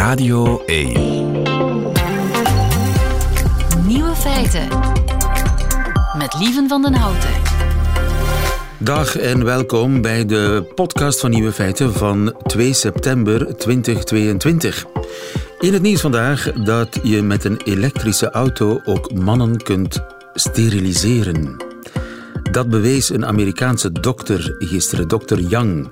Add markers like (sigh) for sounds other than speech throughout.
Radio 1. Nieuwe feiten. Met Lieven van den Houten. Dag en welkom bij de podcast van Nieuwe Feiten van 2 september 2022. In het nieuws vandaag dat je met een elektrische auto ook mannen kunt steriliseren. Dat bewees een Amerikaanse dokter gisteren, dokter Young,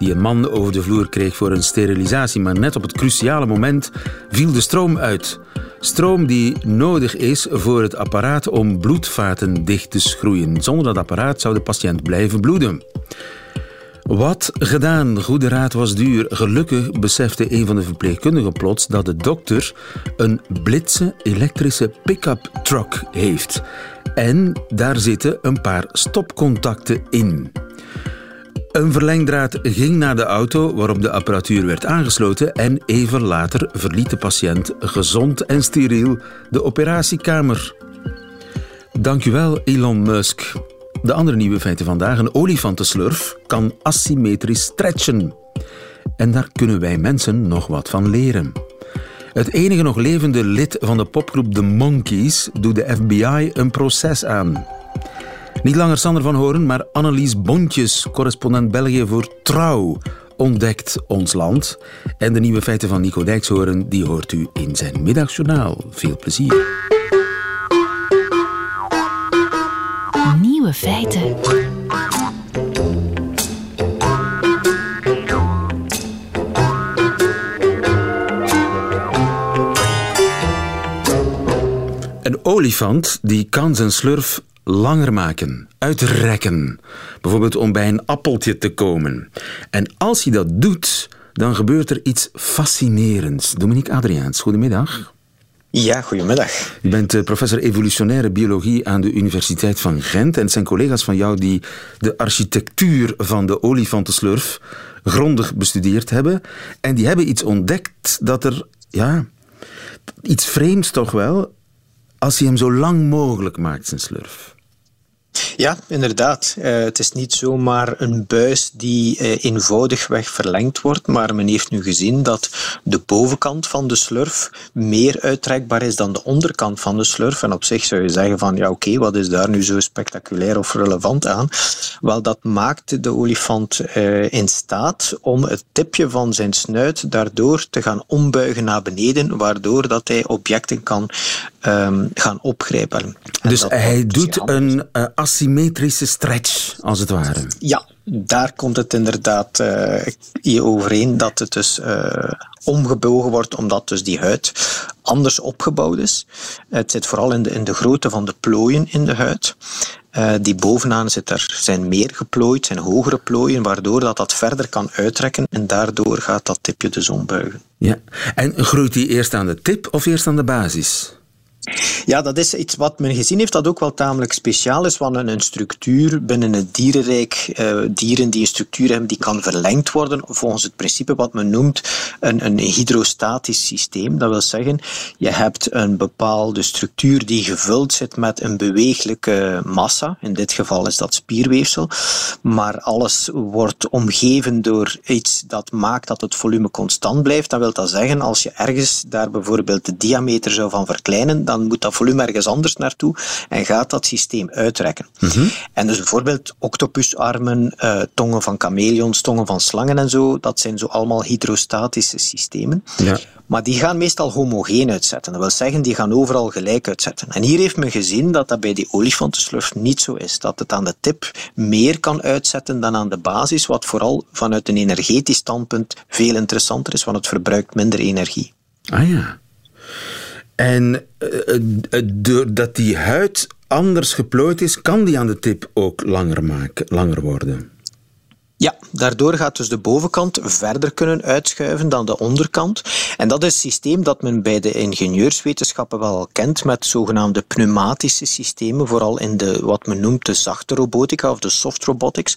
die een man over de vloer kreeg voor een sterilisatie, maar net op het cruciale moment viel de stroom uit. Stroom die nodig is voor het apparaat om bloedvaten dicht te schroeien. Zonder dat apparaat zou de patiënt blijven bloeden. Wat gedaan, goede raad was duur. Gelukkig besefte een van de verpleegkundigen plots dat de dokter een blitse elektrische pick-up truck heeft. En daar zitten een paar stopcontacten in. Een verlengdraad ging naar de auto waarop de apparatuur werd aangesloten en even later verliet de patiënt gezond en steriel de operatiekamer. Dankjewel Elon Musk. De andere nieuwe feiten vandaag. Een olifantenslurf kan asymmetrisch stretchen. En daar kunnen wij mensen nog wat van leren. Het enige nog levende lid van de popgroep The Monkees doet de FBI een proces aan. Niet langer Sander van Horen, maar Annelies Bontjes, correspondent België voor Trouw, ontdekt ons land. En de nieuwe feiten van Nico Dijkshoorn, die hoort u in zijn middagjournaal. Veel plezier. Nieuwe feiten. Een olifant die kan zijn slurf langer maken, uitrekken. Bijvoorbeeld om bij een appeltje te komen. En als hij dat doet, dan gebeurt er iets fascinerends. Dominique Adriaans, goedemiddag. Ja, goedemiddag. U bent eh, professor evolutionaire biologie aan de Universiteit van Gent. En het zijn collega's van jou die de architectuur van de olifantenslurf grondig bestudeerd hebben. En die hebben iets ontdekt dat er, ja, iets vreemds toch wel, als hij hem zo lang mogelijk maakt, zijn slurf. Ja, inderdaad. Uh, het is niet zomaar een buis die uh, eenvoudigweg verlengd wordt, maar men heeft nu gezien dat de bovenkant van de slurf meer uittrekbaar is dan de onderkant van de slurf. En op zich zou je zeggen van, ja oké, okay, wat is daar nu zo spectaculair of relevant aan? Wel, dat maakt de olifant uh, in staat om het tipje van zijn snuit daardoor te gaan ombuigen naar beneden, waardoor dat hij objecten kan um, gaan opgrijpen. Dus hij doet een asymmetrische stretch, als het ware. Ja, daar komt het inderdaad uh, overeen dat het dus uh, omgebogen wordt, omdat dus die huid anders opgebouwd is. Het zit vooral in de, in de grootte van de plooien in de huid. Uh, die bovenaan zit er, zijn meer geplooid, zijn hogere plooien, waardoor dat, dat verder kan uittrekken en daardoor gaat dat tipje dus ombuigen. Ja. En groeit die eerst aan de tip of eerst aan de basis? Ja, dat is iets wat men gezien heeft dat ook wel tamelijk speciaal is, want een structuur binnen het dierenrijk, uh, dieren die een structuur hebben die kan verlengd worden volgens het principe wat men noemt een, een hydrostatisch systeem. Dat wil zeggen, je hebt een bepaalde structuur die gevuld zit met een bewegelijke massa, in dit geval is dat spierweefsel, maar alles wordt omgeven door iets dat maakt dat het volume constant blijft. Dan wil dat zeggen, als je ergens daar bijvoorbeeld de diameter zou van verkleinen, dan moet dat volume ergens anders naartoe en gaat dat systeem uitrekken. Mm -hmm. En dus bijvoorbeeld octopusarmen, uh, tongen van chameleons, tongen van slangen en zo, dat zijn zo allemaal hydrostatische systemen. Ja. Maar die gaan meestal homogeen uitzetten. Dat wil zeggen, die gaan overal gelijk uitzetten. En hier heeft men gezien dat dat bij die olifantenslurf niet zo is. Dat het aan de tip meer kan uitzetten dan aan de basis, wat vooral vanuit een energetisch standpunt veel interessanter is, want het verbruikt minder energie. Ah ja. En uh, doordat die huid anders geplooid is, kan die aan de tip ook langer, maken, langer worden. Ja, daardoor gaat dus de bovenkant verder kunnen uitschuiven dan de onderkant. En dat is een systeem dat men bij de ingenieurswetenschappen wel al kent met zogenaamde pneumatische systemen, vooral in de wat men noemt de zachte robotica of de soft robotics.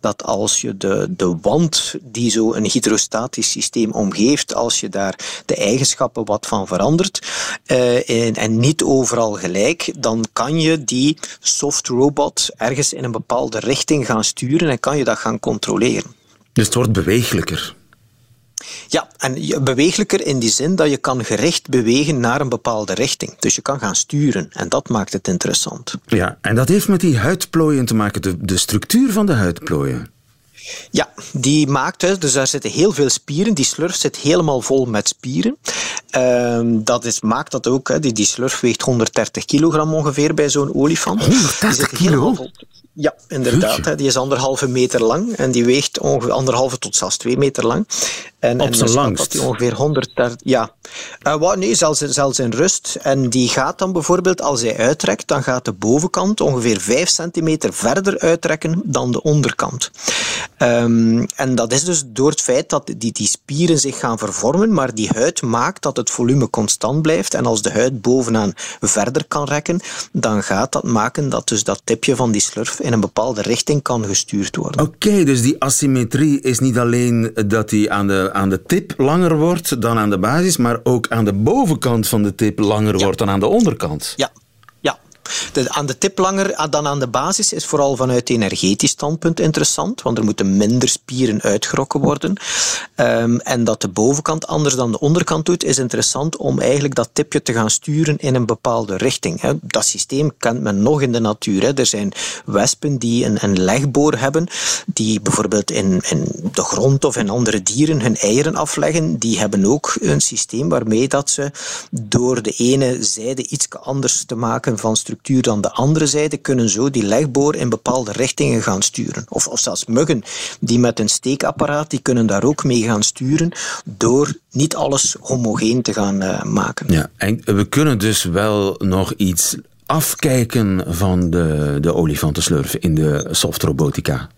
Dat als je de, de wand die zo een hydrostatisch systeem omgeeft, als je daar de eigenschappen wat van verandert uh, en, en niet overal gelijk, dan kan je die soft robot ergens in een bepaalde richting gaan sturen en kan je dat gaan controleren. Dus het wordt bewegelijker. Ja, en bewegelijker in die zin dat je kan gericht bewegen naar een bepaalde richting. Dus je kan gaan sturen en dat maakt het interessant. Ja, en dat heeft met die huidplooien te maken, de, de structuur van de huidplooien. Ja, die maakt dus daar zitten heel veel spieren. Die slurf zit helemaal vol met spieren. Uh, dat is, maakt dat ook, hè, die, die slurf weegt 130 kilogram ongeveer bij zo'n olifant. 130 kilo? Ja, inderdaad. Hè, die is anderhalve meter lang en die weegt ongeveer anderhalve tot zelfs twee meter lang. En, Op zijn langst? Dat die ongeveer 130... Ja. Uh, nee, zelfs, zelfs in rust. En die gaat dan bijvoorbeeld, als hij uitrekt, dan gaat de bovenkant ongeveer 5 centimeter verder uitrekken dan de onderkant. Um, en dat is dus door het feit dat die, die spieren zich gaan vervormen, maar die huid maakt dat het volume constant blijft. En als de huid bovenaan verder kan rekken, dan gaat dat maken dat dus dat tipje van die slurf in een bepaalde richting kan gestuurd worden. Oké, okay, dus die asymmetrie is niet alleen dat die aan de, aan de tip langer wordt dan aan de basis, maar ook aan de bovenkant van de tip langer ja. wordt dan aan de onderkant. Ja, aan de tip langer dan aan de basis is vooral vanuit energetisch standpunt interessant, want er moeten minder spieren uitgerokken worden. Um, en dat de bovenkant anders dan de onderkant doet, is interessant om eigenlijk dat tipje te gaan sturen in een bepaalde richting. Hè. Dat systeem kent men nog in de natuur. Hè. Er zijn wespen die een, een legboor hebben, die bijvoorbeeld in, in de grond of in andere dieren hun eieren afleggen. Die hebben ook een systeem waarmee dat ze door de ene zijde iets anders te maken van structuur dan de andere zijde kunnen zo die legboor in bepaalde richtingen gaan sturen. Of, of zelfs muggen die met een steekapparaat, die kunnen daar ook mee gaan sturen door niet alles homogeen te gaan uh, maken. Ja, en we kunnen dus wel nog iets afkijken van de, de olifantenslurf in de softrobotica.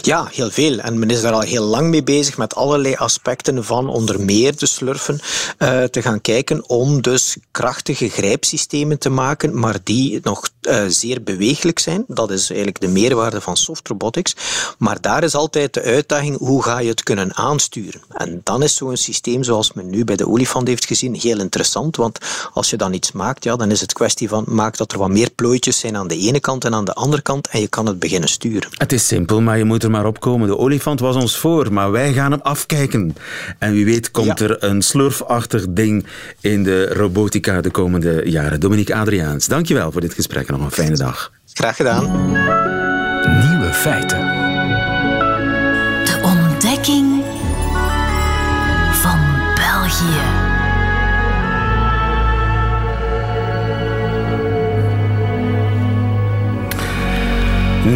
Ja, heel veel. En men is daar al heel lang mee bezig met allerlei aspecten van onder meer de slurfen uh, te gaan kijken om dus krachtige grijpsystemen te maken, maar die nog uh, zeer beweeglijk zijn. Dat is eigenlijk de meerwaarde van soft robotics. Maar daar is altijd de uitdaging, hoe ga je het kunnen aansturen? En dan is zo'n systeem zoals men nu bij de olifant heeft gezien heel interessant, want als je dan iets maakt, ja, dan is het kwestie van maak dat er wat meer plooitjes zijn aan de ene kant en aan de andere kant en je kan het beginnen sturen. Het is simpel, maar je moet er maar opkomen. De olifant was ons voor, maar wij gaan hem afkijken. En wie weet komt ja. er een slurfachtig ding in de robotica de komende jaren. Dominique Adriaans, dankjewel voor dit gesprek. Nog een fijne dag. Graag gedaan. Nieuwe feiten.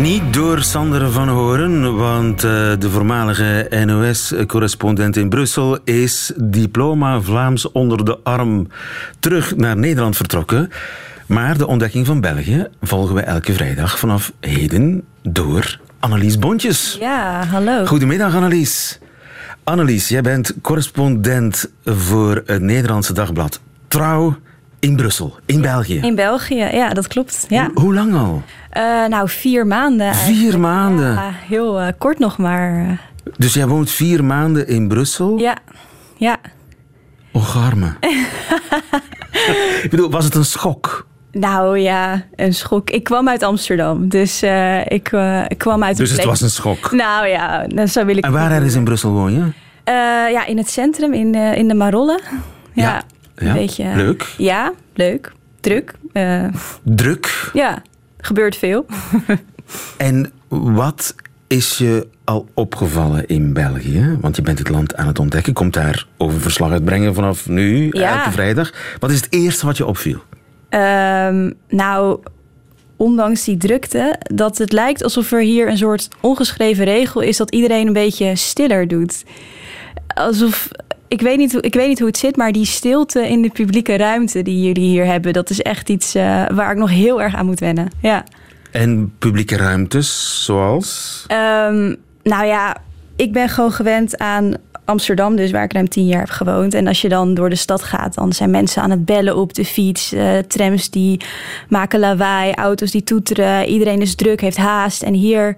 Niet door Sander van Horen, want uh, de voormalige NOS-correspondent in Brussel is diploma Vlaams onder de arm terug naar Nederland vertrokken. Maar de ontdekking van België volgen we elke vrijdag vanaf heden door Annelies Bontjes. Ja, hallo. Goedemiddag Annelies. Annelies, jij bent correspondent voor het Nederlandse dagblad Trouw in Brussel, in België. In België, ja, dat klopt. Ja. Hoe, hoe lang al? Uh, nou, vier maanden. Vier maanden? Ja, heel uh, kort nog maar. Dus jij woont vier maanden in Brussel? Ja, ja. Och, arme. (laughs) Ik bedoel, was het een schok? Nou ja, een schok. Ik kwam uit Amsterdam, dus uh, ik, ik, kwam uit. Dus het was een schok. Nou ja, zo wil ik. En waar ergens in Brussel woon je? ja, in het centrum, in, in de Marolle. Ja, ja, een beetje. Leuk. Ja, leuk. Druk. Druk. Ja, gebeurt veel. (laughs) en wat is je al opgevallen in België? Want je bent het land aan het ontdekken. Komt daar over verslag uitbrengen vanaf nu, ja. elke vrijdag. Wat is het eerste wat je opviel? Um, nou, ondanks die drukte, dat het lijkt alsof er hier een soort ongeschreven regel is dat iedereen een beetje stiller doet. Alsof ik weet, niet, ik weet niet hoe het zit, maar die stilte in de publieke ruimte die jullie hier hebben, dat is echt iets uh, waar ik nog heel erg aan moet wennen. Ja. En publieke ruimtes zoals? Um, nou ja, ik ben gewoon gewend aan Amsterdam, dus waar ik ruim tien jaar heb gewoond. En als je dan door de stad gaat, dan zijn mensen aan het bellen op de fiets. Uh, trams die maken lawaai, auto's die toeteren. Iedereen is druk, heeft haast. En hier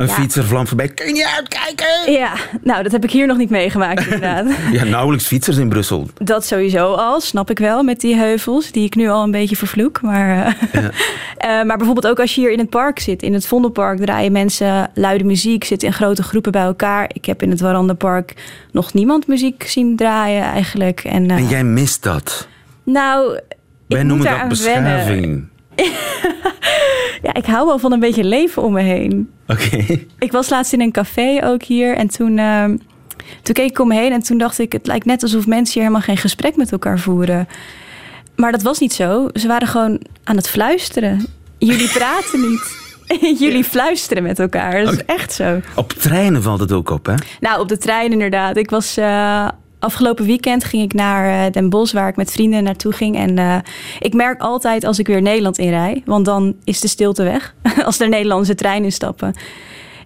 Een Ja. fietser vlamt voorbij. Kun je uitkijken? Ja, nou, dat heb ik hier nog niet meegemaakt inderdaad. (laughs) Ja, nauwelijks fietsers in Brussel. Dat sowieso al, snap ik wel, met die heuvels, die ik nu al een beetje vervloek. Maar, eh, (laughs) eh, maar bijvoorbeeld ook als je hier in het park zit, in het Vondelpark, draaien mensen luide muziek, zitten in grote groepen bij elkaar. Ik heb in het Warandenpark nog niemand muziek zien draaien eigenlijk. En, eh, En jij mist dat. nou, ik Wij moet noemen dat wennen. (laughs) Ja, ik hou wel van een beetje leven om me heen. Oké. (laughs) Ik was laatst in een café ook hier en toen, ehm, toen keek ik om me heen en toen dacht ik, het lijkt net alsof mensen hier helemaal geen gesprek met elkaar voeren. Maar dat was niet zo. Ze waren gewoon aan het fluisteren. Jullie (laughs) praten niet. Jullie fluisteren met elkaar. Dat is echt zo. Op treinen valt het ook op, hè? Nou, op de trein inderdaad. Ik was eh, afgelopen weekend ging ik naar eh, Den Bosch, waar ik met vrienden naartoe ging. En eh, ik merk altijd als ik weer Nederland inrij, want dan is de stilte weg. (laughs) als er Nederlandse treinen instappen.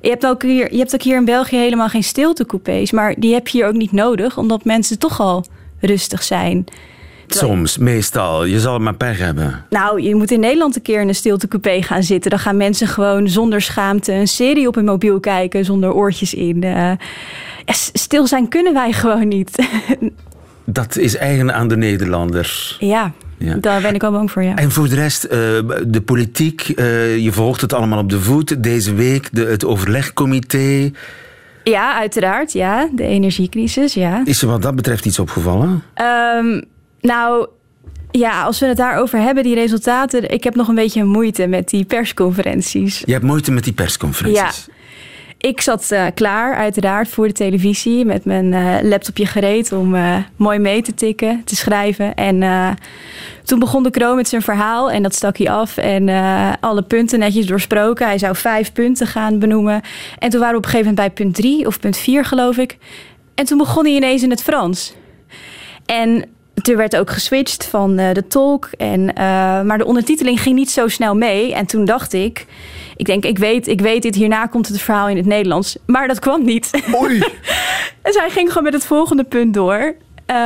Je hebt, ook hier, je hebt ook hier in België helemaal geen stiltecoupés, maar die heb je hier ook niet nodig, omdat mensen toch al rustig zijn. Soms, meestal. Je zal het maar pech hebben. Nou, je moet in Nederland een keer in een stiltecoupé gaan zitten. Dan gaan mensen gewoon zonder schaamte een serie op hun mobiel kijken, zonder oortjes in. Eh, stil zijn kunnen wij gewoon niet. (laughs) Dat is eigen aan de Nederlander. Ja, Ja. daar ben ik wel bang voor, ja. En voor de rest, eh, de politiek, eh, je volgt het allemaal op de voet. Deze week de, het overlegcomité. Ja, uiteraard, ja. De energiecrisis, ja. Is je wat dat betreft iets opgevallen? Ehm, nou, ja, als we het daarover hebben, die resultaten... Ik heb nog een beetje moeite met die persconferenties. Je hebt moeite met die persconferenties. Ik zat eh, klaar, uiteraard, voor de televisie... met mijn eh, laptopje gereed om eh, mooi mee te tikken, te schrijven. En toen begon de Kroon met zijn verhaal en dat stak hij af. En alle punten netjes doorsproken. Hij zou vijf punten gaan benoemen. En toen waren we op een gegeven moment bij punt drie of punt vier, geloof ik. En toen begon hij ineens in het Frans. En er werd ook geswitcht van eh, de tolk. En, eh, maar de ondertiteling ging niet zo snel mee. En toen dacht ik, ik denk, ik weet, ik weet dit, hierna komt het verhaal in het Nederlands. Maar dat kwam niet. Oei! (laughs) dus hij ging gewoon met het volgende punt door. Eh,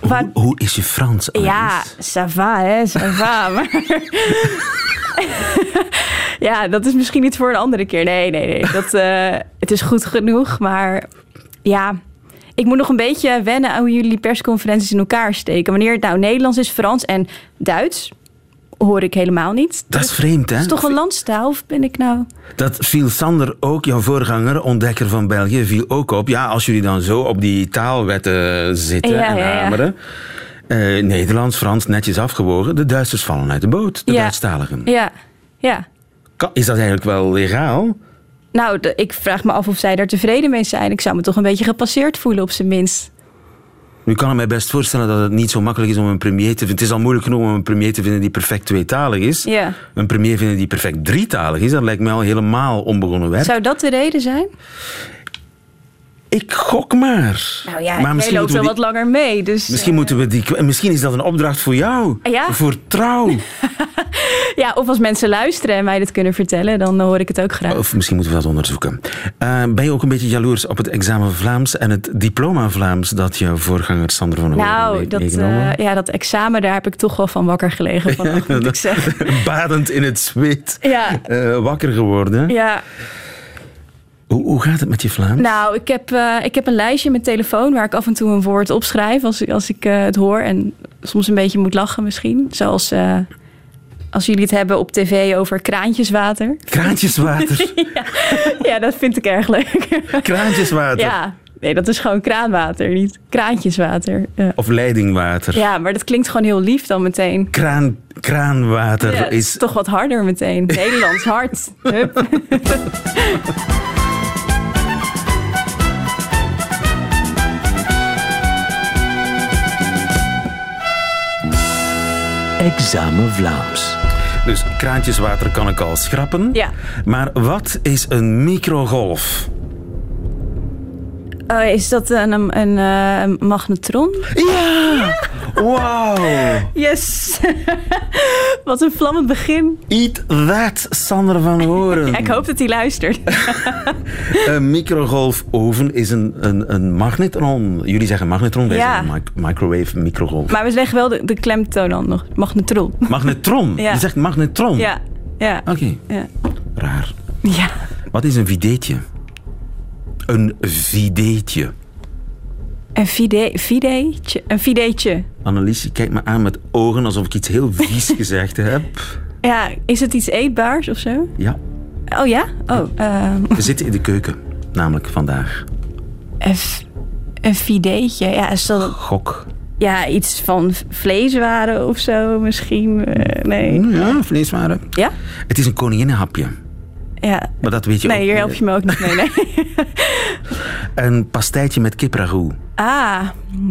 waar- Hoe, hoe is je Frans? ja, ça va, hè, ça va. Maar... (laughs) ja, dat is misschien iets voor een andere keer. Nee, nee, nee. Dat, eh, het is goed genoeg, maar ja... Ik moet nog een beetje wennen aan hoe jullie persconferenties in elkaar steken. Wanneer het nou Nederlands is, Frans en Duits, hoor ik helemaal niet. Dat is vreemd, hè? Het is toch een landstaal, of ben ik nou... Dat viel Sander ook, jouw voorganger, ontdekker van België, viel ook op. Ja, als jullie dan zo op die taalwetten zitten Ja, en ja, ja. hameren. eh, Nederlands, Frans, netjes afgewogen. De Duitsers vallen uit de boot, de. Duitsstaligen. Ja, ja. Is dat eigenlijk wel legaal? Nou, de- ik vraag me af of zij daar tevreden mee zijn. Ik zou me toch een beetje gepasseerd voelen, op zijn minst. Nu kan ik mij best voorstellen dat het niet zo makkelijk is om een premier te vinden. Het is al moeilijk genoeg om een premier te vinden die perfect tweetalig is. Ja. Een premier vinden die perfect drietalig is, dat lijkt mij al helemaal onbegonnen werk. Zou dat de reden zijn? Ik gok maar. Nou ja, maar jij loopt wel we wat langer mee. Dus, misschien, eh, moeten we die, en misschien is dat een opdracht voor jou. Ja? Voor trouw. (laughs) ja, of als mensen luisteren en mij dit kunnen vertellen, dan hoor ik het ook graag. Of misschien moeten we dat onderzoeken. Eh, ben je ook een beetje jaloers op het examen Vlaams en het diploma Vlaams dat jouw voorganger Sander van Hoorn nou, heeft dat, eh, ja, dat examen, daar heb ik toch wel van wakker gelegen vannacht, (laughs) moet ik zeggen. (laughs) Badend in het zweet. Ja. eh, wakker geworden. Ja, Hoe, hoe gaat het met je Vlaams? nou, ik heb, eh, ik heb een lijstje in mijn telefoon waar ik af en toe een woord opschrijf als, ik- als ik eh, het hoor. En soms een beetje moet lachen misschien. Zoals eh, als jullie het hebben op tv over kraantjeswater. Kraantjeswater. (laughs) ja, dat vind ik erg leuk. Kraantjeswater. ja, nee, dat is gewoon kraanwater, niet kraantjeswater. Ja. Of leidingwater. Ja, maar dat klinkt gewoon heel lief dan meteen. Kraan, kraanwater Ja, is is... toch wat harder meteen. Nederlands hard. (laughs) Hup. Vlaams. Dus kraantjeswater kan ik al schrappen. Ja. Maar wat is een microgolf? Oh, is dat een, een, een, eh, een magnetron? Ja! Wauw! Yes! (laughs) wat een vlammend begin. Eat that, Sander van Horen. (laughs) Ik hoop dat hij luistert. (laughs) Een microgolfoven is een, een, een magnetron. Jullie zeggen magnetron, wij Ja. zeggen mic- microwave microgolf. Maar we zeggen wel de, de klemtoon dan nog. Magnetron. Magnetron? Ja. Je zegt magnetron? Ja, ja, Oké, ja. raar. Ja, Wat is een videetje? Een videetje. Een fide, fideetje. Een fideetje. Annelies, je kijkt me aan met ogen alsof ik iets heel vies (laughs) gezegd heb. Ja, is het iets eetbaars of zo? Ja, Oh ja? Oh, ehm, we zitten in de keuken, namelijk vandaag. een, een fideetje. Ja, is dat Gok. ja, iets van vleeswaren of zo misschien? Eh, nee. Ja, vleeswaren. Ja? Het is een koninginnenhapje. Ja. Maar dat weet je Nee, ook. hier help je me ook niet mee. Nee. (laughs) Een pastijtje met kipragout. Ah,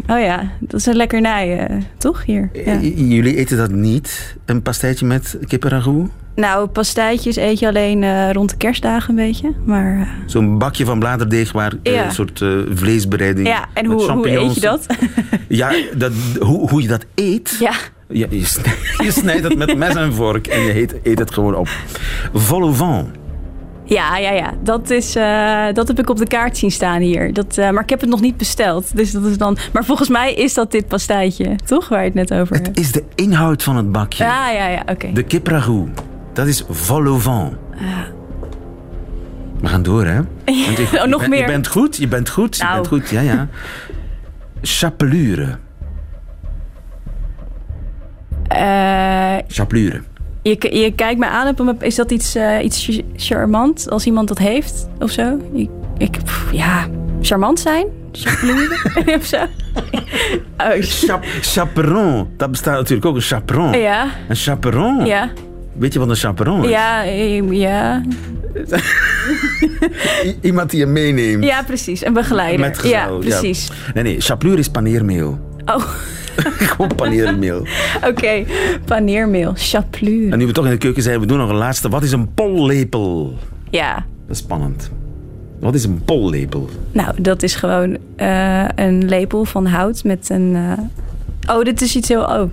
oh ja, dat is een lekkernij, eh, toch hier? Ja. Jullie eten dat niet, een pastijtje met kipragout? Nou, pastijtjes eet je alleen eh, rond de kerstdagen een beetje. Maar eh, Zo'n bakje van bladerdeeg waar eh, Ja. een soort vleesbereiding ja, en hoe, eet je dat? (laughs) Ja, dat, hoe, hoe je dat eet? ja, Ja, je, snijdt, (laughs) je snijdt het met mes en vork en je eet, eet het gewoon op. Vol au vent. Ja, ja, ja. Dat, is, eh, dat heb ik op de kaart zien staan hier. Dat, eh, maar ik heb het nog niet besteld. Dus dat is dan... Maar volgens mij is dat dit pastijtje, toch? Waar je het net over Het hebt. is de inhoud van het bakje. Ja, ja, ja, oké. De kipragout. Dat is vol au vent. We gaan door, hè? (laughs) Want je, Oh, nog je meer. Je bent goed, je bent goed, je Nou. bent goed. Ja, ja. Chapelure. Eh, Chapelure. Je, je kijkt me aan op een... Is dat iets, eh, iets ch- charmant als iemand dat heeft of zo? Ik, ik, pff, ja, charmant zijn? Chapeloen (laughs) of zo? Oh, Chap, chaperon. Dat bestaat natuurlijk ook, een chaperon. ja, Een chaperon. ja, Weet je wat een chaperon is? ja, eh, ja. (laughs) Iemand die je meeneemt. Ja, precies. Een begeleider. Met gezel, ja, precies. Nee, nee, chapelure is paneermeel. Oh, (laughs) Gewoon paneermeel. oké. Paneermeel. Chapelure. En nu we toch in de keuken zijn, we doen nog een laatste. Wat is een pollepel? Ja. Dat is spannend. Wat is een pollepel? Nou, dat is gewoon eh, een lepel van hout met een... eh, Oh, dit is iets heel... Oh.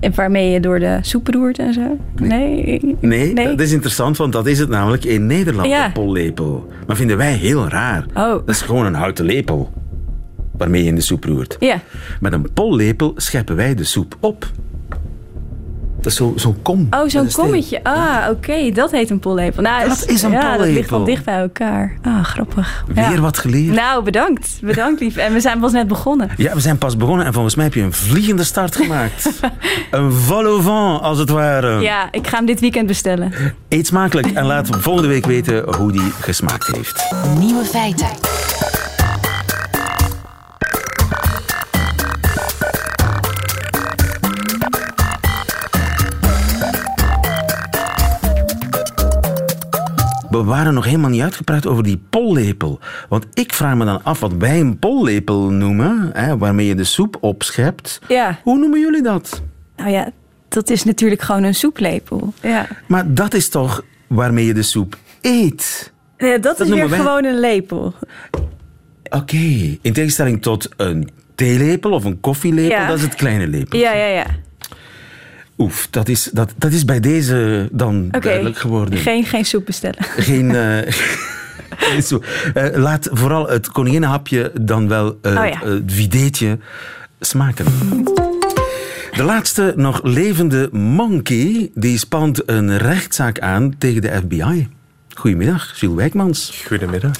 En Waarmee je door de soep roert en zo? Nee. Nee, Nee. dat is interessant, want dat is het namelijk in Nederland, Ja. een pollepel. Maar vinden wij heel raar. Oh. Dat is gewoon een houten lepel waarmee je in de soep roert. Ja. Met een pollepel scheppen wij de soep op. Dat is zo- zo'n kom. Oh, zo'n kommetje. Ah, oké. Dat heet een pollepel. Nou, Dat is een Ja, dat ligt wel pollepel. dicht bij elkaar. Ah, grappig. Weer Ja. wat geleerd. Nou, bedankt. Bedankt, lief. En we zijn pas net begonnen. Ja, we zijn pas begonnen en volgens mij heb je een vliegende start gemaakt. (laughs) een vol au vent, als het ware. Ja, ik ga hem dit weekend bestellen. Eet smakelijk en laat volgende week weten hoe die gesmaakt heeft. Nieuwe feiten. We waren nog helemaal niet uitgepraat over die pollepel. Want ik vraag me dan af wat wij een pollepel noemen, hè, waarmee je de soep opschept. Ja. Hoe noemen jullie dat? Nou ja, dat is natuurlijk gewoon een soeplepel. Ja. Maar dat is toch waarmee je de soep eet? Nee, dat, is weer wij- gewoon een lepel. Oké, in tegenstelling tot een theelepel of een koffielepel, Ja. dat is het kleine lepel. Ja, ja, ja. Oef, dat is, dat, dat is bij deze dan duidelijk geworden. Geen, geen soep bestellen. Geen. (laughs) eh, geen zo- eh, laat vooral het koninginnenhapje dan wel eh, Oh ja. het videetje smaken. De laatste nog levende monkey die spant een rechtszaak aan tegen de FBI. Goedemiddag, Jules Wijkmans Goedemiddag.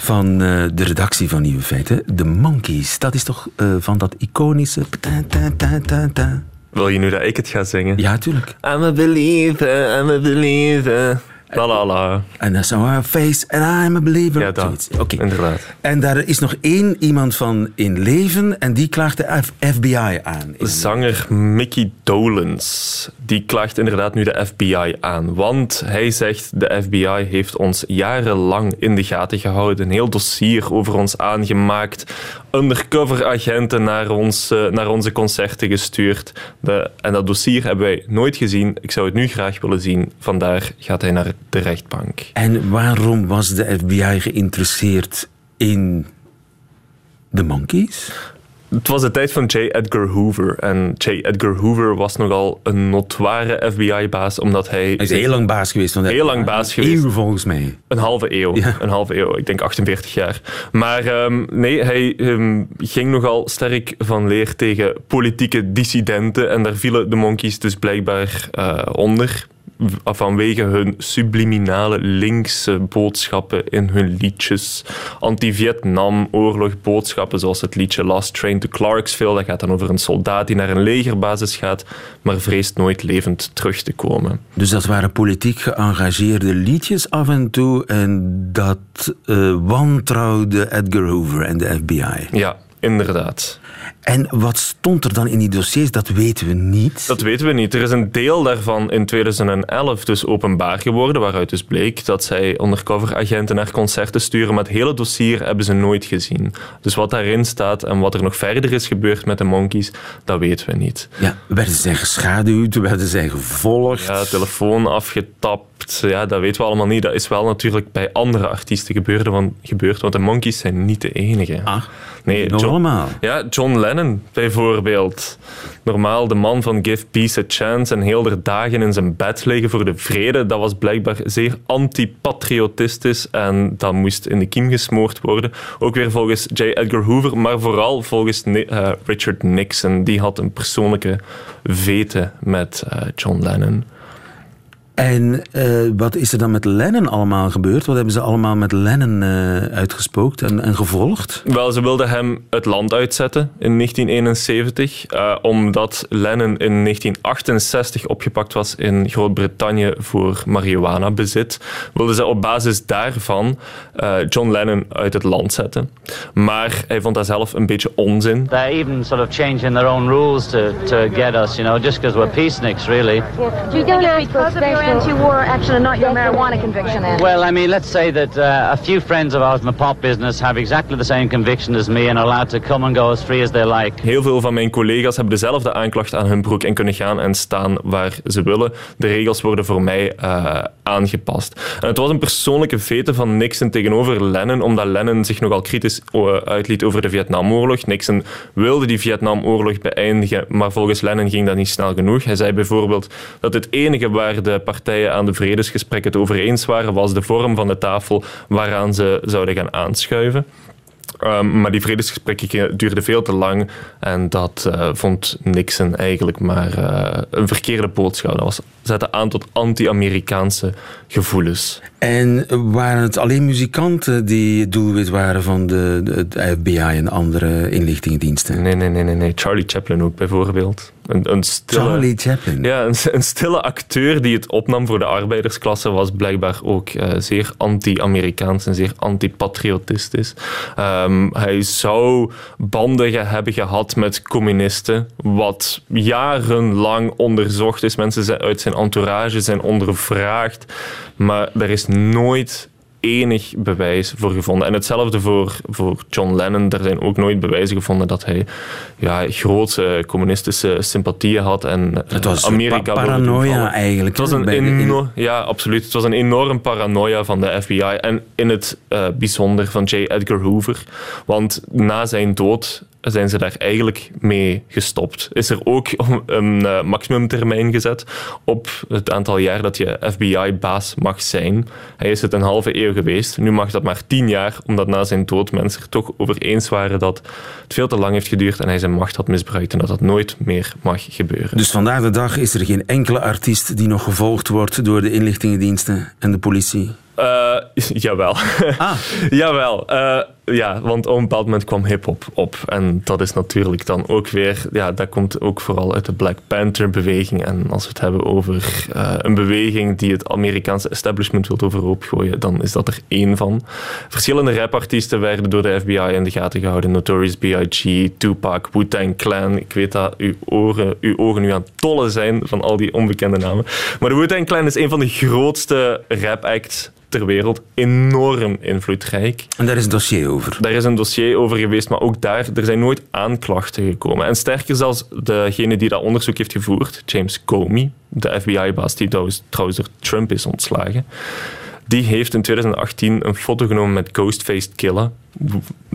van eh, de redactie van Nieuwe Feiten. De Monkeys, dat is toch van dat iconische... ta, ta, ta, ta, ta. Wil je nu dat ik het ga zingen? Ja, tuurlijk. I'm a believer, I'm a believer. La la la. And I saw her face and I'm a believer. Ja, dat. Inderdaad. En daar is nog één iemand van in leven en die klaagt de F- FBI aan. Zanger Mickey Dolans, die klaagt inderdaad nu de FBI aan. Want hij zegt, de FBI heeft ons jarenlang in de gaten gehouden. Een heel dossier over ons aangemaakt. Undercover agenten naar, ons, eh, naar onze concerten gestuurd. En dat dossier hebben wij nooit gezien. Ik zou het nu graag willen zien. Vandaar gaat hij naar de rechtbank. En waarom was de FBI geïnteresseerd in de Monkeys? Het was de tijd van J. Edgar Hoover. En J. Edgar Hoover was nogal een notoire FBI-baas, omdat hij... Hij is heel lang baas geweest. Van de Heel lang baas geweest. Eeuw volgens mij. Een halve eeuw. Ja. Een halve eeuw. Ik denk 48 jaar. Maar ehm, nee, hij ehm, ging nogal sterk van leer tegen politieke dissidenten. En daar vielen de monkeys dus blijkbaar eh, onder. Vanwege hun subliminale linkse boodschappen in hun liedjes. Anti-Vietnam, oorlogboodschappen, zoals het liedje Last Train to Clarksville. Dat gaat dan over een soldaat die naar een legerbasis gaat, maar vreest nooit levend terug te komen. Dus dat waren politiek geëngageerde liedjes af en toe en dat uh, wantrouwde Edgar Hoover en de FBI. Ja, inderdaad. En wat stond er dan in die dossiers? Dat weten we niet. Dat weten we niet. Er is een deel daarvan in 2011 dus openbaar geworden, waaruit dus bleek dat zij undercover agenten naar concerten sturen, maar het hele dossier hebben ze nooit gezien. Dus wat daarin staat en wat er nog verder is gebeurd met de Monkeys, dat weten we niet. Ja, werden zij geschaduwd? Werden zij gevolgd? Ja, telefoon afgetapt. Ja, dat weten we allemaal niet. Dat is wel natuurlijk bij andere artiesten gebeurd, want, gebeurd, want de Monkeys zijn niet de enige. Ah. Nee, John, allemaal. Ja, John Lennon bijvoorbeeld. Normaal de man van Give Peace a Chance en heel de dagen in zijn bed liggen voor de vrede. Dat was blijkbaar zeer antipatriotistisch en dat moest in de kiem gesmoord worden. Ook weer volgens J. Edgar Hoover, maar vooral volgens uh, Richard Nixon. Die had een persoonlijke vete met uh, John Lennon. En uh, wat is er dan met Lennon allemaal gebeurd? Wat hebben ze allemaal met Lennon uh, uitgespookt en, en, gevolgd? Wel, ze wilden hem het land uitzetten in 1971, uh, omdat Lennon in 1968 opgepakt was in Groot-Brittannië voor marihuana-bezit. Wilden ze op basis daarvan John Lennon uit het land zetten. Maar hij vond dat zelf een beetje onzin. They even sort of changing their own rules to, to get us, you know, just because we're peaceniks, really. You don't ask for special anti-war action and not your marijuana conviction then? Well, I mean, let's say that uh, a few friends of ours in the pop business have exactly the same conviction as me and are allowed to come and go as free as they like. Heel veel van mijn collega's hebben dezelfde aanklacht aan hun broek en kunnen gaan en staan waar ze willen. De regels worden voor mij uh, aangepast. En het was een persoonlijke vete van Nixon tegenover Lennon, omdat Lennon zich nogal kritisch uitliet over de Vietnamoorlog. Nixon wilde die Vietnamoorlog beëindigen, maar volgens Lennon ging dat niet snel genoeg. Hij zei bijvoorbeeld dat het enige waar de partijen aan de vredesgesprekken het over eens waren, was de vorm van de tafel waaraan ze zouden gaan aanschuiven. Um, maar die vredesgesprekken duurden veel te lang en dat uh, vond Nixon eigenlijk maar uh, een verkeerde boodschap. Dat was, zette aan tot anti-Amerikaanse gevoelens. En waren het alleen muzikanten die doelwit waren van de, FBI en andere inlichtingendiensten? Nee, nee, nee, nee, nee. Charlie Chaplin ook bijvoorbeeld. Een, een stille, Charlie Chaplin? Ja, een, een, stille acteur die het opnam voor de arbeidersklasse was blijkbaar ook uh, zeer anti-Amerikaans en zeer anti-patriotistisch. Um, hij zou banden hebben gehad met communisten, wat jarenlang onderzocht is. Mensen uit zijn entourage zijn ondervraagd, maar er is nooit enig bewijs voor gevonden. En hetzelfde voor, voor John Lennon. Er zijn ook nooit bewijzen gevonden dat hij ja, grote communistische sympathieën had. En het was Amerika paranoia eigenlijk. Het was een ja, absoluut. Het was een enorm paranoia van de FBI. En in het uh, bijzonder van J. Edgar Hoover. Want na zijn dood zijn ze daar eigenlijk mee gestopt. Is er ook een uh, maximumtermijn gezet op het aantal jaar dat je FBI-baas mag zijn. Hij is het een halve eeuw geweest. Nu mag dat maar tien jaar, omdat na zijn dood mensen er toch over eens waren dat het veel te lang heeft geduurd en hij zijn macht had misbruikt en dat dat nooit meer mag gebeuren. Dus vandaag de dag is er geen enkele artiest die nog gevolgd wordt door de inlichtingendiensten en de politie? Uh, (laughs) jawel. Ah. (laughs) jawel. Uh, ja, want op een bepaald moment kwam hip-hop op. En dat is natuurlijk dan ook weer, ja, dat komt ook vooral uit de Black Panther-beweging. En als we het hebben over uh, een beweging die het Amerikaanse establishment wil overhoop gooien, dan is dat er één van. Verschillende rapartiesten werden door de FBI in de gaten gehouden: Notorious B.I.G., Tupac, Wu-Tang Clan. Ik weet dat uw, oren, ogen nu aan het tollen zijn van al die onbekende namen. Maar de Wu-Tang Clan is een van de grootste rap-acts ter wereld. Enorm invloedrijk. En daar is een dossier over? Daar is een dossier over geweest, maar ook daar er zijn nooit aanklachten gekomen. En sterker zelfs, degene die dat onderzoek heeft gevoerd, James Comey, de FBI-baas die trouwens door Trump is ontslagen, die heeft in 2018 een foto genomen met Ghostface Killa,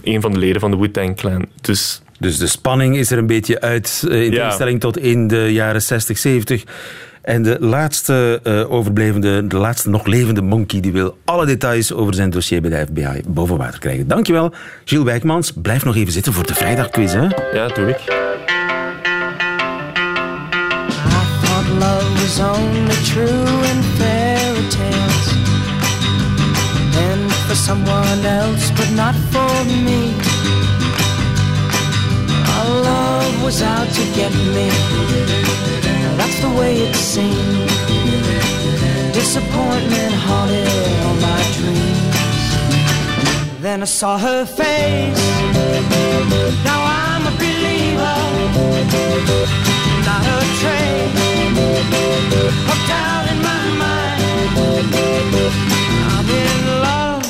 een van de leden van de Wu-Tang Clan. Dus dus de spanning is er een beetje uit, in tegenstelling tot in de jaren 60, 70. En de laatste uh, overblevende, de laatste nog levende monkey, die wil alle details over zijn dossier bij de FBI boven water krijgen. Dankjewel, Gilles Wijkmans. Blijf nog even zitten voor de vrijdagquiz, hè? Ja, doe ik. is only true in fairy tales and for someone else, but not for me. Our love was out to get me. That's the way it seemed. Disappointment haunted all my dreams. Then I saw her face. Now I'm a believer. Not a trace of doubt in my mind. I'm in love.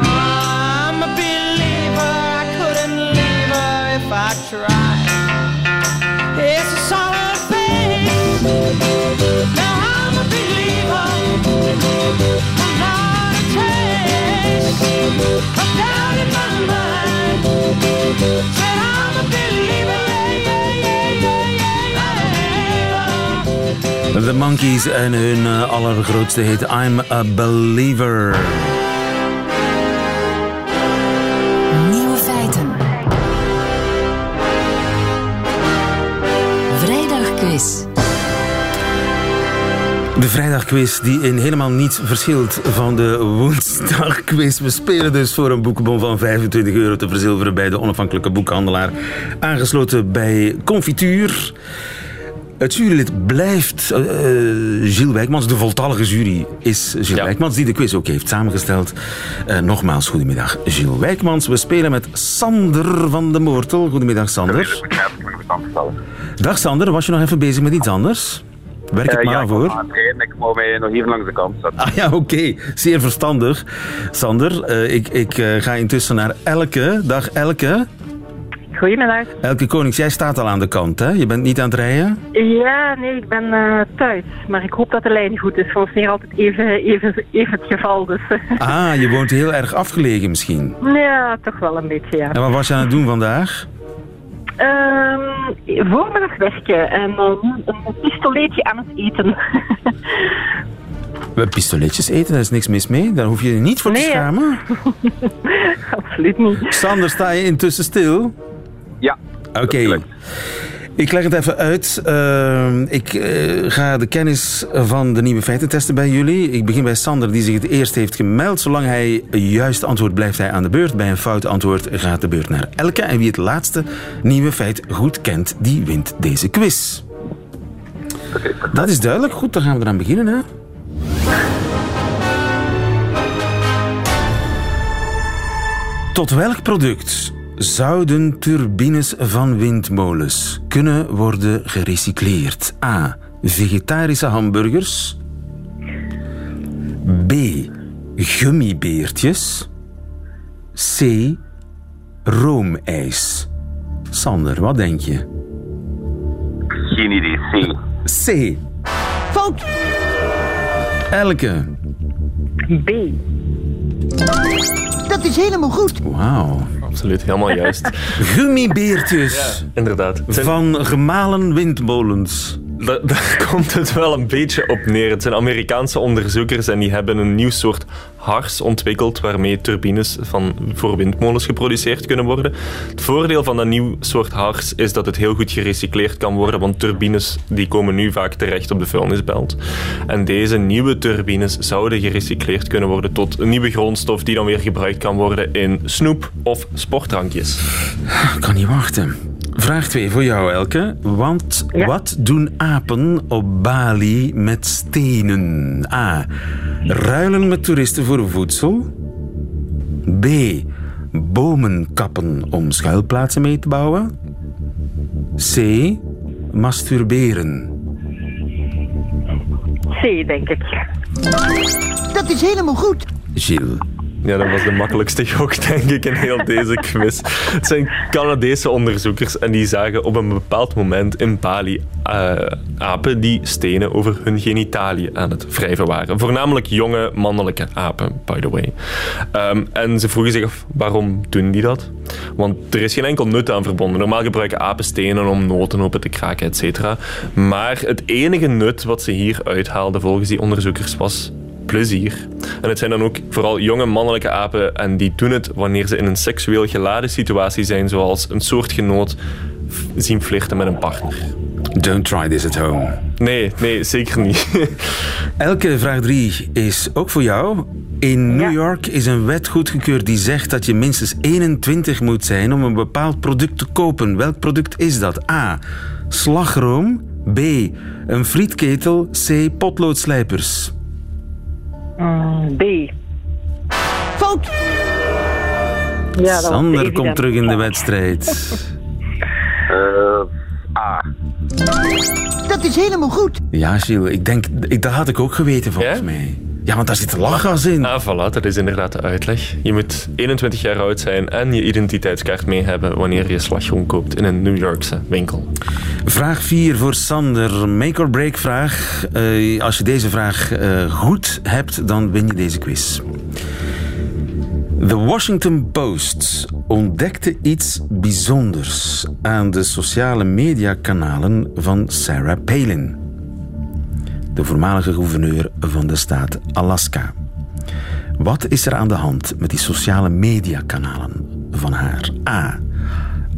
I'm a believer. I couldn't leave her if I tried. The Monkeys en hun eh, allergrootste hit I'm a Believer. Nieuwe feiten. Vrijdagquiz. De vrijdagquiz die in helemaal niets verschilt van de woensdagquiz. We spelen dus voor een boekenbon van 25 euro te verzilveren bij de onafhankelijke boekhandelaar. Aangesloten bij Confituur. Het jurylid blijft eh, eh, Gilles Wijkmans. De voltallige jury is Gilles Ja. Wijkmans, die de quiz ook heeft samengesteld. Eh, nogmaals, goedemiddag Gilles Wijkmans. We spelen met Sander van de Moortel. Goedemiddag Sander. Dag Sander, was je nog even bezig met iets anders? Werk het maar ja, voor. Ik wou mij nog hier langs de kant zetten. Ah ja, oké. Zeer verstandig. Sander, eh, ik, ik eh, ga intussen naar Elke. Dag Elke. Goedemiddag. Elke Konings, jij staat al aan de kant, hè? Je bent niet aan het rijden? Ja, nee, ik ben eh, thuis. Maar ik hoop dat de lijn goed is. Is niet altijd even, even, even het geval. Dus (laughs) Ah, je woont heel erg afgelegen misschien. ja, toch wel een beetje, ja. En wat was je aan het doen vandaag? Ehm voormiddag werken en eh, een pistoleetje aan het eten. (laughs) We pistoletjes eten, daar is niks mis mee. Daar hoef je je niet voor te Nee, schamen. (laughs) Absoluut niet. Sander, sta je intussen stil? Ja. Oké. Ik leg het even uit. Ehm, ik eh, ga de kennis van de nieuwe feiten testen bij jullie. Ik begin bij Sander, die zich het eerst heeft gemeld. Zolang hij juist antwoordt, blijft hij aan de beurt. Bij een fout antwoord gaat de beurt naar Elke. En wie het laatste nieuwe feit goed kent, die wint deze quiz. Dat is duidelijk. Goed, dan gaan we eraan beginnen. Hè? Tot welk product zouden turbines van windmolens kunnen worden gerecycleerd? A. Vegetarische hamburgers. B. Gummibeertjes. C. Roomijs. Sander, wat denk je? Geen idee. C. C. Fout. Elke. B. Dat is helemaal goed. Wauw. Absoluut, helemaal juist. (laughs) Gummibeertjes. Inderdaad. Zijn- Van gemalen windmolens. Da- (laughs) daar komt het wel een beetje op neer. Het zijn Amerikaanse onderzoekers en die hebben een nieuw soort hars ontwikkeld waarmee turbines van, voor windmolens geproduceerd kunnen worden. Het voordeel van dat nieuw soort hars is dat het heel goed gerecycleerd kan worden, want turbines die komen nu vaak terecht op de vuilnisbelt. En deze nieuwe turbines zouden gerecycleerd kunnen worden tot een nieuwe grondstof die dan weer gebruikt kan worden in snoep of sportdrankjes. Ik kan niet wachten. Vraag 2 voor jou, Elke. Want wat doen apen op Bali met stenen? A. Ruilen met toeristen voor voedsel. B. Bomen kappen om schuilplaatsen mee te bouwen. C. Masturberen. C, denk ik. Dat is helemaal goed. Gilles. Ja, dat was de makkelijkste gok, (laughs) denk ik, in heel deze quiz. Het zijn Canadese onderzoekers en die zagen op een bepaald moment in Bali eh, apen die stenen over hun genitaliën aan het wrijven waren. Voornamelijk jonge mannelijke apen, by the way. Ehm, en ze vroegen zich af, waarom doen die dat? Want er is geen enkel nut aan verbonden. Normaal gebruiken apen stenen om noten open te kraken, et cetera. Maar het enige nut wat ze hier uithaalden volgens die onderzoekers was plezier. En het zijn dan ook vooral jonge mannelijke apen en die doen het wanneer ze in een seksueel geladen situatie zijn, zoals een soortgenoot zien flirten met een partner. Don't try this at home. Nee, nee, zeker niet. (laughs) Elke vraag 3 is ook voor jou. In New York is een wet goedgekeurd die zegt dat je minstens 21 moet zijn om een bepaald product te kopen. Welk product is dat? A. Slagroom. B. Een frietketel. C. Potloodslijpers. Mm, B. Fout! Ja, Sander evident. komt terug in de wedstrijd. (laughs) Eh, A. Dat is helemaal goed. Ja, Gilles, ik denk, ik, dat had ik ook geweten volgens mij. Ja, want daar zit lachgas in. Ah, voilà, dat is inderdaad de uitleg. Je moet 21 jaar oud zijn en je identiteitskaart mee hebben wanneer je slagroom koopt in een New Yorkse winkel. Vraag 4 voor Sander. Make or break vraag. Eh, als je deze vraag eh, goed hebt, dan win je deze quiz. The Washington Post ontdekte iets bijzonders aan de sociale mediakanalen van Sarah Palin, de voormalige gouverneur van de staat Alaska. Wat is er aan de hand met die sociale mediakanalen van haar? A.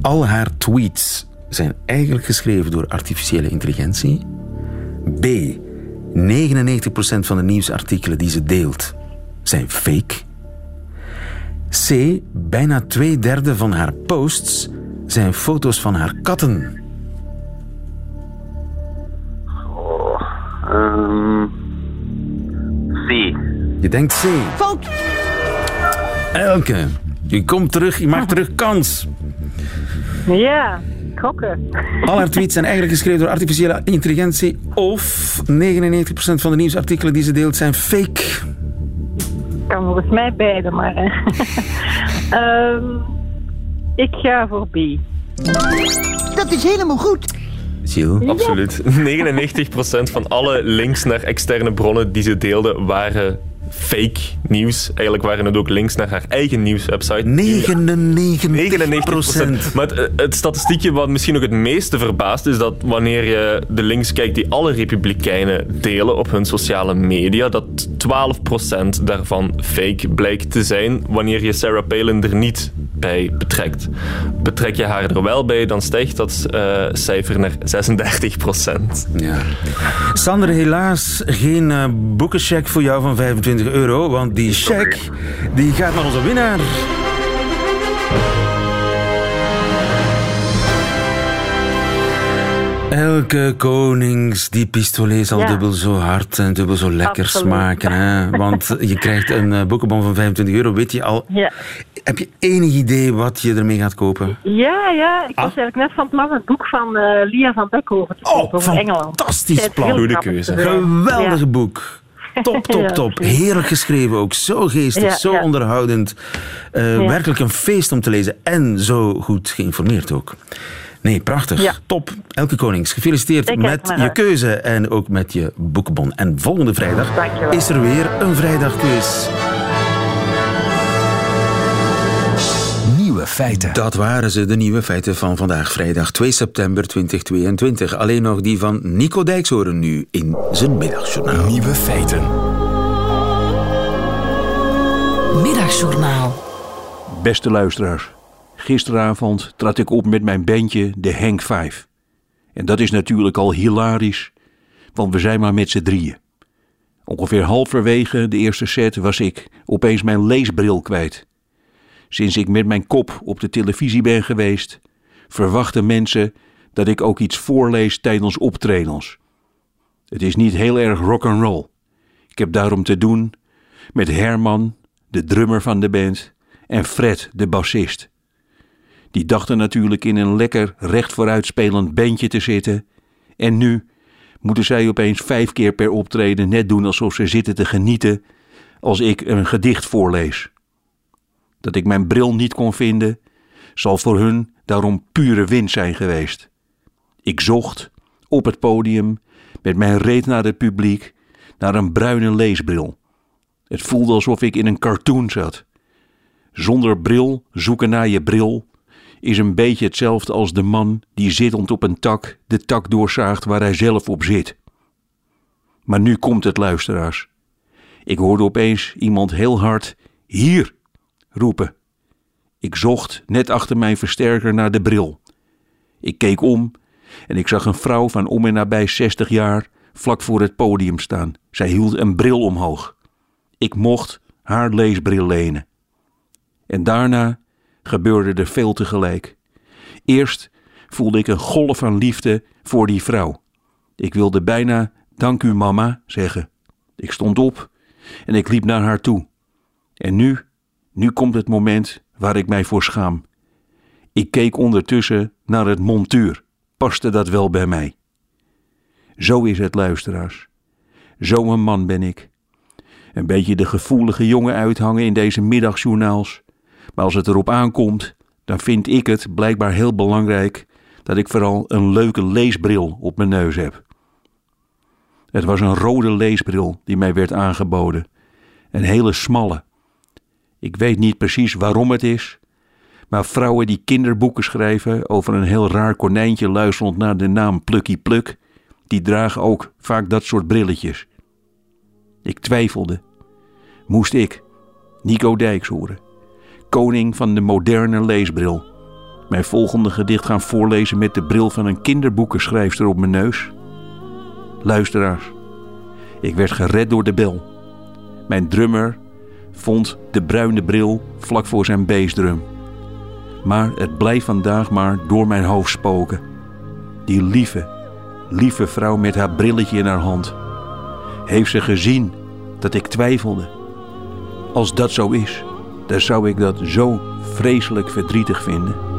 Al haar tweets zijn eigenlijk geschreven door artificiële intelligentie. B. 99% van de nieuwsartikelen die ze deelt zijn fake. C. Bijna twee derde van haar posts zijn foto's van haar katten. Ehm, C. Je denkt C. Fout! Elke. Je komt terug, je maakt terug kans. Ja, gokken. Al haar tweets zijn eigenlijk geschreven door artificiële intelligentie. Of 99% van de nieuwsartikelen die ze deelt zijn fake. Kan volgens mij beide, maar... (laughs) Ehm, ik ga voor B. Dat is helemaal goed. Absoluut. (laughs) (laughs) 99% van alle links naar externe bronnen die ze deelde waren fake nieuws. Eigenlijk waren het ook links naar haar eigen nieuwswebsite. 99%. Maar het, het statistiekje wat misschien ook het meeste verbaast is dat wanneer je de links kijkt die alle republikeinen delen op hun sociale media, dat 12% daarvan fake blijkt te zijn wanneer je Sarah Palin er niet bij betrekt. Betrek je haar er wel bij, dan stijgt dat eh, cijfer naar 36%. Ja. Sander, helaas geen eh, boekencheck voor jou van 25 euro, want die check die gaat naar onze winnaar. Elke konings die pistolet zal Ja. dubbel zo hard en dubbel zo lekker Absoluut. smaken. Hè? Want je krijgt een eh, boekenbon van 25 euro. Weet je al, Ja. heb je enig idee wat je ermee gaat kopen? Ja, ja. Ik was Ah. eigenlijk net van plan het boek van eh, Lia van Beckhoven te kopen over Engeland. Fantastisch plan. Goede keuze. Geweldig Ja. boek. Top, top, top. Heerlijk geschreven ook. Zo geestig, Ja, zo ja. onderhoudend. Eh, Ja. Werkelijk een feest om te lezen. En zo goed geïnformeerd ook. Nee, prachtig. Top. Elke Konings, gefeliciteerd Ik met je keuze en ook met je boekenbon. En volgende vrijdag Dankjewel. is er weer een vrijdagquiz. Nieuwe feiten. Dat waren ze, de nieuwe feiten van vandaag, vrijdag 2 september 2022. Alleen nog die van Nico Dijkshoorn nu in zijn middagjournaal. Nieuwe feiten. Middagjournaal. Beste luisteraars, gisteravond trad ik op met mijn bandje de Hank 5. En dat is natuurlijk al hilarisch, want we zijn maar met z'n drieën. Ongeveer halverwege de eerste set was ik opeens mijn leesbril kwijt. Sinds ik met mijn kop op de televisie ben geweest, verwachten mensen dat ik ook iets voorlees tijdens optredens. Het is niet heel erg rock and roll. Ik heb daarom te doen met Herman, de drummer van de band, en Fred, de bassist. Die dachten natuurlijk in een lekker recht vooruitspelend bandje te zitten. En nu moeten zij opeens vijf keer per optreden net doen alsof ze zitten te genieten als ik een gedicht voorlees. Dat ik mijn bril niet kon vinden, zal voor hun daarom pure winst zijn geweest. Ik zocht op het podium met mijn reet naar het publiek naar een bruine leesbril. Het voelde alsof ik in een cartoon zat. Zonder bril zoeken naar je bril is een beetje hetzelfde als de man die zittend op een tak de tak doorzaagt waar hij zelf op zit. Maar nu komt het, luisteraars. Ik hoorde opeens iemand heel hard hier roepen. Ik zocht net achter mijn versterker naar de bril. Ik keek om En ik zag een vrouw van om en nabij 60 jaar vlak voor het podium staan. Zij hield een bril omhoog. Ik mocht haar leesbril lenen. En daarna gebeurde er veel tegelijk. Eerst voelde ik een golf van liefde voor die vrouw. Ik wilde bijna dank u mama zeggen. Ik stond op en ik liep naar haar toe. En nu, nu komt het moment waar ik mij voor schaam. Ik keek ondertussen naar het montuur. Paste dat wel bij mij? Zo is het, luisteraars. Zo'n man ben ik. Een beetje de gevoelige jongen uithangen in deze middagjournaals. Maar als het erop aankomt, dan vind ik het blijkbaar heel belangrijk dat ik vooral een leuke leesbril op mijn neus heb. Het was een rode leesbril die mij werd aangeboden. Een hele smalle. Ik weet niet precies waarom het is, maar vrouwen die kinderboeken schrijven over een heel raar konijntje luisterend naar de naam Plukkie Pluk, die dragen ook vaak dat soort brilletjes. Ik twijfelde. Moest ik, Nico Dijkshoorn, koning van de moderne leesbril, mijn volgende gedicht gaan voorlezen met de bril van een kinderboekenschrijfster op mijn neus? Luisteraars, ik werd gered door de bel. Mijn drummer vond de bruine bril vlak voor zijn bassdrum. Maar het blijft vandaag maar door mijn hoofd spoken. Die lieve, lieve vrouw met haar brilletje in haar hand. Heeft ze gezien dat ik twijfelde? Als dat zo is, dan zou ik dat zo vreselijk verdrietig vinden.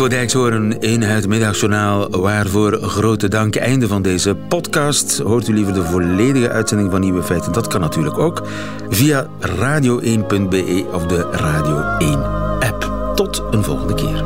Nico Dijkshoorn in het middagjournaal. Waarvoor grote dank. Einde van deze podcast. Hoort u liever de volledige uitzending van Nieuwe Feiten? Dat kan natuurlijk ook via radio1.be of de Radio 1 app. Tot een volgende keer.